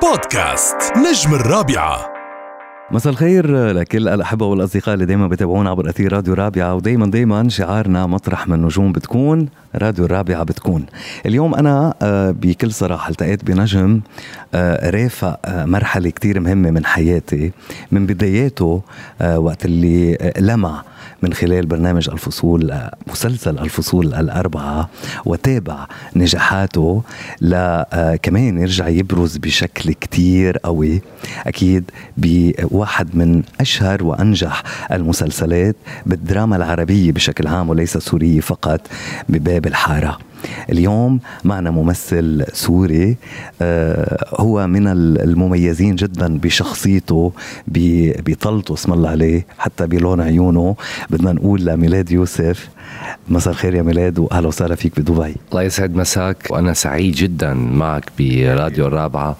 بودكاست نجم الرابعة. مساء الخير لكل الأحبة والأصدقاء اللي دايما بتابعونا عبر أثير راديو رابعة ودايما دايما شعارنا مطرح من النجوم بتكون راديو الرابعة بتكون. اليوم أنا آه، بكل صراحة التقيت بنجم آه، رافق آه، مرحلة كتير مهمة من حياتي. من بداياته وقت اللي لمع من خلال برنامج الفصول مسلسل الفصول الأربعة وتابع نجاحاته لكمان يرجع يبرز بشكل كتير قوي أكيد بواحد من أشهر وأنجح المسلسلات بالدراما العربية بشكل عام وليس سورية فقط بباب الحارة. اليوم معنا ممثل سوري آه، هو من المميزين جدا بشخصيته بطلته اسم الله عليه حتى بلون عيونه بدنا نقول لميلاد يوسف. مساء الخير يا ميلاد وأهلا وسهلا فيك بدبي. الله يسعد مساك وأنا سعيد جدا معك براديو الرابعة.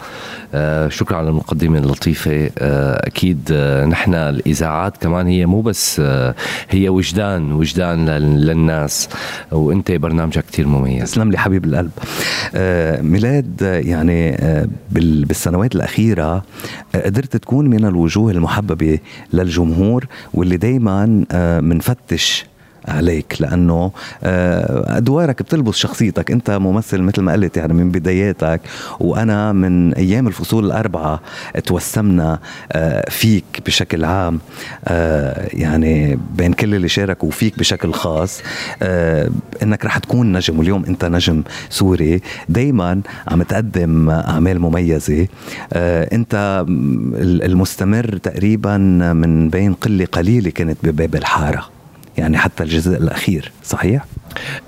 آه شكرا على المقدمة اللطيفة. آه أكيد آه نحن الإذاعات كمان هي مو بس آه هي وجدان وجدان للناس. وأنت برنامجك كثير مميز. تسلم لي حبيب القلب. آه ميلاد يعني آه بالسنوات الأخيرة آه قدرت تكون من الوجوه المحببة للجمهور واللي دائما بنفتش آه عليك لأنه آه، أدوارك بتلبس شخصيتك. أنت ممثل مثل ما قلت يعني من بداياتك وأنا من أيام الفصول الأربعة توسمنا آه، فيك بشكل عام آه، يعني بين كل اللي شاركوا فيك بشكل خاص. إنك رح تكون نجم واليوم أنت نجم سوري. دايما عم تقدم أعمال مميزة. أنت المستمر تقريبا من بين قلة قليلة كانت بباب الحارة. يعني حتى الجزء الأخير صحيح؟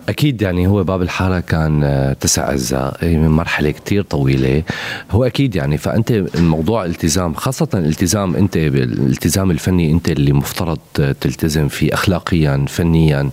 أكيد يعني هو باب الحارة كان آه، تسع أجزاء من مرحلة كتير طويلة. هو أكيد يعني فأنت الموضوع التزام خاصة الالتزام أنت الالتزام الفني أنت اللي مفترض تلتزم فيه اخلاقيا فنيا.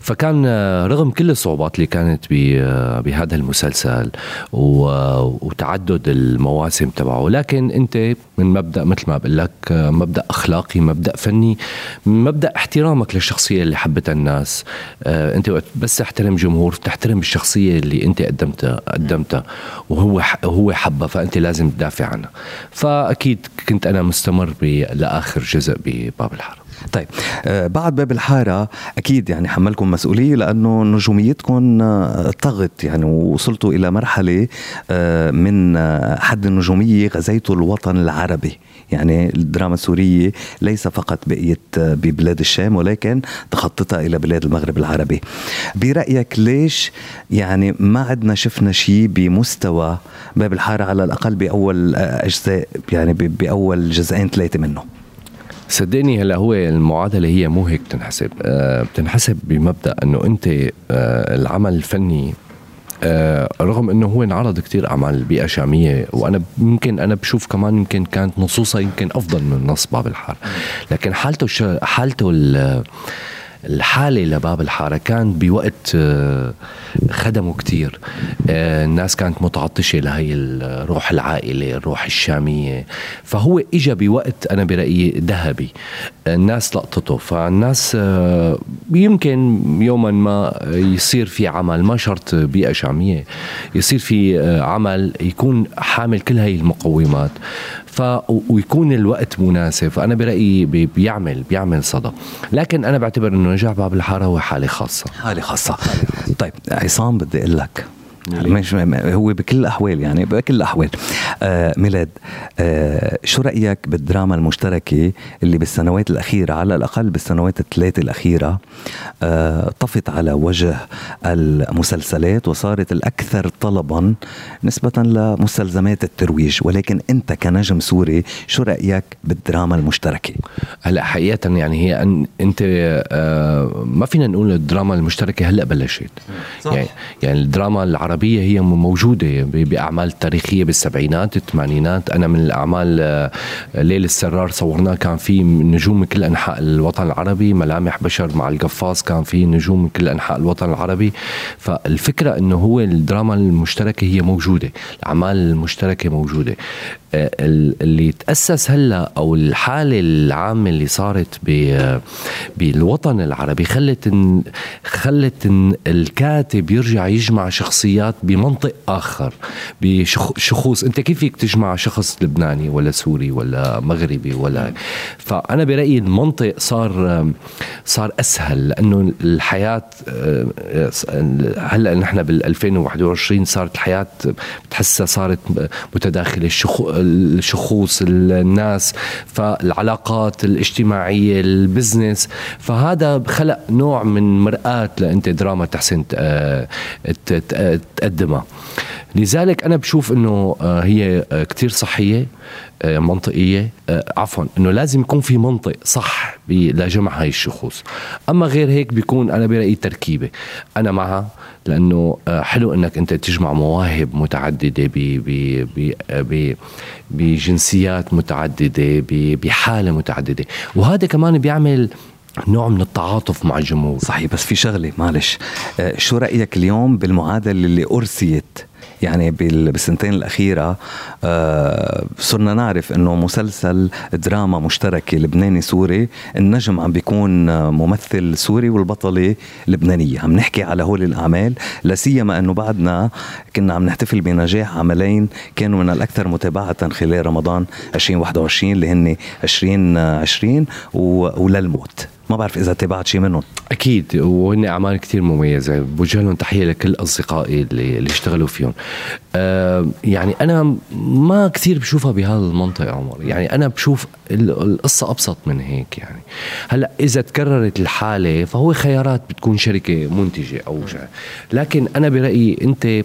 فكان آه، رغم كل الصعوبات اللي كانت آه، بهذا المسلسل وتعدد المواسم تبعه لكن أنت من مبدأ مثل ما بقول لك مبدأ أخلاقي مبدأ فني مبدأ احترامك للشخصية اللي حبتها الناس. أنت بس تحترم جمهور تحترم الشخصية اللي انت قدمتها قدمتها. وهو هو حبها فأنت لازم تدافع عنها. فأكيد كنت أنا مستمر لآخر جزء بباب الحارة. طيب آه بعد باب الحارة أكيد يعني حملكم مسؤولية لأنه نجوميتكم آه طغت يعني وصلتوا إلى مرحلة آه من حد النجومية غزيتوا الوطن العربي. يعني الدراما السورية ليس فقط بقيت ببلاد الشام ولكن تخطتها إلى بلاد المغرب العربي. برأيك ليش يعني ما عدنا شفنا شيء بمستوى باب الحارة على الأقل بأول آه، أجزاء يعني بأول جزئين ثلاثة منه؟ صدقني هلا هو المعادلة هي مو هيك بتنحسب. أه بتنحسب بمبدأ إنه أنت أه العمل الفني أه رغم إنه هو انعرض كتير أعمال بيئة شامية وأنا يمكن أنا بشوف كمان يمكن كانت نصوصها يمكن أفضل من نص باب الحار لكن حالته حالته الحالة لباب الحارة. كان بوقت آه، خدمه كتير. آه، الناس كانت متعطشة لهي الروح العائلة الروح الشامية. فهو إجا بوقت أنا برأيي ذهبي. الناس لقطته. فالناس آه، يمكن يوما ما يصير في عمل ما شرط بيئة شامية. يصير في عمل يكون حامل كل هاي المقومات. ف ويكون الوقت مناسب. فأنا برأيي بيعمل بيعمل صدى. لكن أنا بعتبر إنه نجاح باب الحارة هو حالة خاصة. حالة خاصة. طيب عصام بدي أقول لك مش هو بكل الأحوال يعني بكل الأحوال. آه ميلاد آه شو رأيك بالدراما المشتركة اللي بالسنوات الأخيرة على الأقل بالسنوات الثلاثة الأخيرة آه طفت على وجه المسلسلات وصارت الأكثر طلبا نسبة لمستلزمات الترويج. ولكن أنت كنجم سوري شو رأيك بالدراما المشتركة؟ هلا حقيقه يعني هي أن أنت آه ما فينا نقول الدراما المشتركة هلأ بلشت. صح. يعني يعني الدراما العربية العربية هي موجودة بأعمال تاريخية بالسبعينات الثمانينات. أنا من الأعمال آه، ليل السرار صورناه كان في نجوم من كل أنحاء الوطن العربي ملامح بشر مع القفاص كان في نجوم من كل أنحاء الوطن العربي. فالفكرة أنه هو الدراما المشتركة هي موجودة الأعمال المشتركة موجودة. آه، اللي تأسس هلا أو الحالة العامة اللي صارت بالوطن العربي خلت خلت الكاتب يرجع يجمع شخصيات شخصيات بمنطق آخر بشخوص أنت كيف فيك تجمع شخص لبناني ولا سوري ولا مغربي ولا؟ فأنا برأيي المنطق صار صار أسهل لأنه الحياة هلأ نحن بال 2021 صارت الحياة بتحسها صارت متداخلة الشخوص الناس فالعلاقات الاجتماعية البزنس. فهذا خلق نوع من مرآة لأنت دراما تحسن تقدمها لذلك أنا بشوف أنه آه، هي آه، كتير صحية آه، منطقية. عفوا أنه لازم يكون في منطق صح لجمع هاي الشخوص. أما غير هيك بيكون أنا برأيي تركيبة. أنا معها لأنه حلو أنك أنت تجمع مواهب متعددة بجنسيات متعددة بحالة متعددة. وهذا كمان بيعمل نوع من التعاطف مع الجمهور. صحيح بس في شغلة معلش. آه، شو رأيك اليوم بالمعادلة اللي أرسيت؟ يعني بالسنتين الأخيرة آه، صرنا نعرف أنه مسلسل دراما مشتركة لبناني سوري النجم عم بيكون ممثل سوري والبطلة لبنانية. عم نحكي على هول الأعمال لا سيما أنه بعدنا كنا عم نحتفل بنجاح عملين كانوا من الأكثر متابعة خلال رمضان 2021 اللي هن 2020 وللموت. ما بعرف إذا تابعت شيء منهم. أكيد وهن أعمال كثير مميزة. بوجه لهم تحية لكل أصدقائي اللي, اللي اشتغلوا فيهم. آه يعني أنا ما كثير بشوفها بهذا المنطق عمر. يعني أنا بشوف القصة أبسط من هيك يعني. هلأ إذا تكررت الحالة فهو خيارات بتكون شركة منتجة أو شيء. لكن أنا برأيي أنت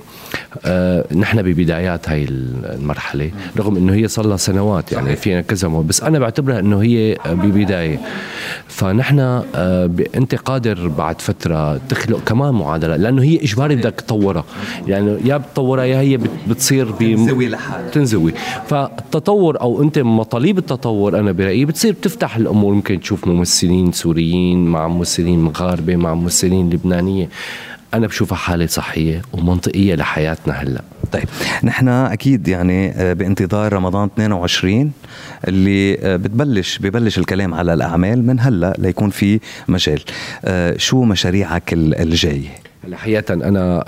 آه نحن ببدايات هاي المرحلة رغم إنه هي صار لها سنوات يعني فينا كذا بس أنا بعتبرها إنه هي ببداية. فنحن آه أنت قادر بعد فترة تخلق كمان معادلة لأنه هي إجباري بدك تطورها. يعني يا بتطورها يا هي بتصير تنزوي لحالها. تنزوي. فالتطور أو أنت مطالب التطور أنا برأيي بتصير بتفتح الأمور. ممكن تشوف ممثلين سوريين مع ممثلين مغاربة مع ممثلين لبنانية. أنا بشوفها حالة صحية ومنطقية لحياتنا هلأ. طيب نحن أكيد يعني آه، بانتظار رمضان 22 اللي آه، بتبلش ببلش الكلام على الأعمال من هلأ ليكون في مجال. آه، شو مشاريعك الجاية؟ هلا حقيقة أنا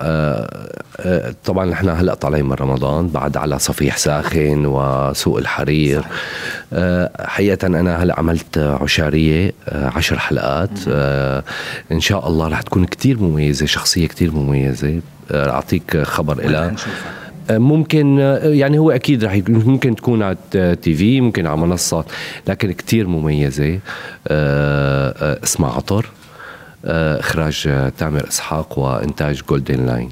طبعا نحن هلأ طالعين من رمضان بعد على صفيح ساخن وسوق الحرير. حقيقة أنا هلأ عملت عشارية عشر حلقات. إن شاء الله رح تكون كتير مميزة شخصية كتير مميزة. أعطيك خبر إلها. ممكن يعني هو أكيد رح ممكن تكون على TV ممكن على منصات لكن كتير مميزة. اسمها عطر. إخراج تامر إسحاق وإنتاج جولدن لاين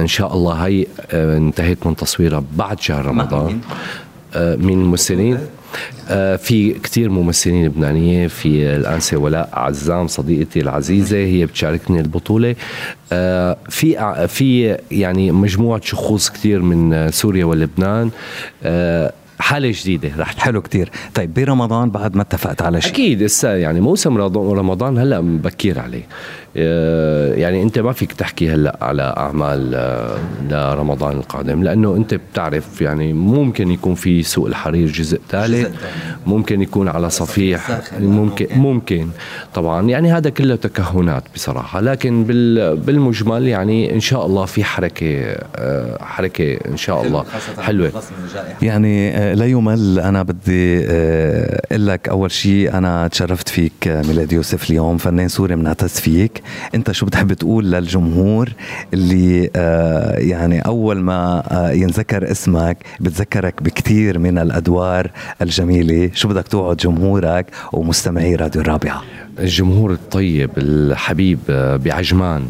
إن شاء الله هي انتهيت من تصويرها بعد شهر رمضان. من الممثلين؟ آه، في كثير ممثلين لبنانية في الأنسة ولاء عزام صديقتي العزيزة هي بتشاركني البطولة. آه، في في يعني مجموعة شخوص كثير من سوريا ولبنان. آه، حالة جديدة رح حلو كتير. طيب برمضان بعد ما اتفقت على شيء؟ أكيد لسه يعني موسم رمضان هلأ بكير عليه. آه، يعني أنت ما فيك تحكي هلأ على أعمال آه، لرمضان القادم لأنه أنت بتعرف يعني ممكن يكون في سوق الحرير جزء ثالث. ممكن يكون على صفيح ممكن ممكن. طبعا يعني هذا كله تكهنات بصراحة. لكن بالمجمل يعني إن شاء الله في حركة آه، حركة إن شاء الله حلوة. يعني لا يمل. أنا بدي أقول لك أول شيء أنا تشرفت فيك ميلاد يوسف اليوم. فنان سوري بنعتز فيك. أنت شو بتحب تقول للجمهور اللي آه يعني أول ما آه ينذكر اسمك بتذكرك بكثير من الأدوار الجميلة. شو بدك توعد جمهورك ومستمعي راديو الرابعة؟ الجمهور الطيب الحبيب آه، بعجمان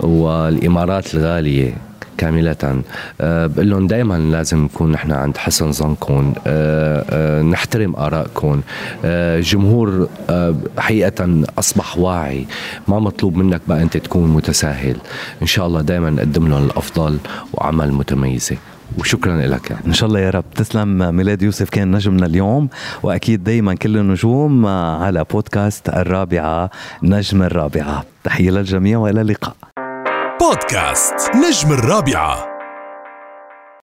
والإمارات الغالية كاملة. أه بقول لهم دائما لازم نكون نحن عند حسن ظنكم أه أه نحترم آرائكم. أه جمهور أه حقيقة أصبح واعي. ما مطلوب منك بقى أنت تكون متساهل. إن شاء الله دائما نقدم لهم الأفضل وعمل متميزة. وشكرا لك. يعني. إن شاء الله يا رب. تسلم. ميلاد يوسف كان نجمنا اليوم وأكيد دائما كل النجوم على بودكاست الرابعة نجم الرابعة. تحية للجميع وإلى اللقاء. بودكاست نجم الرابعة.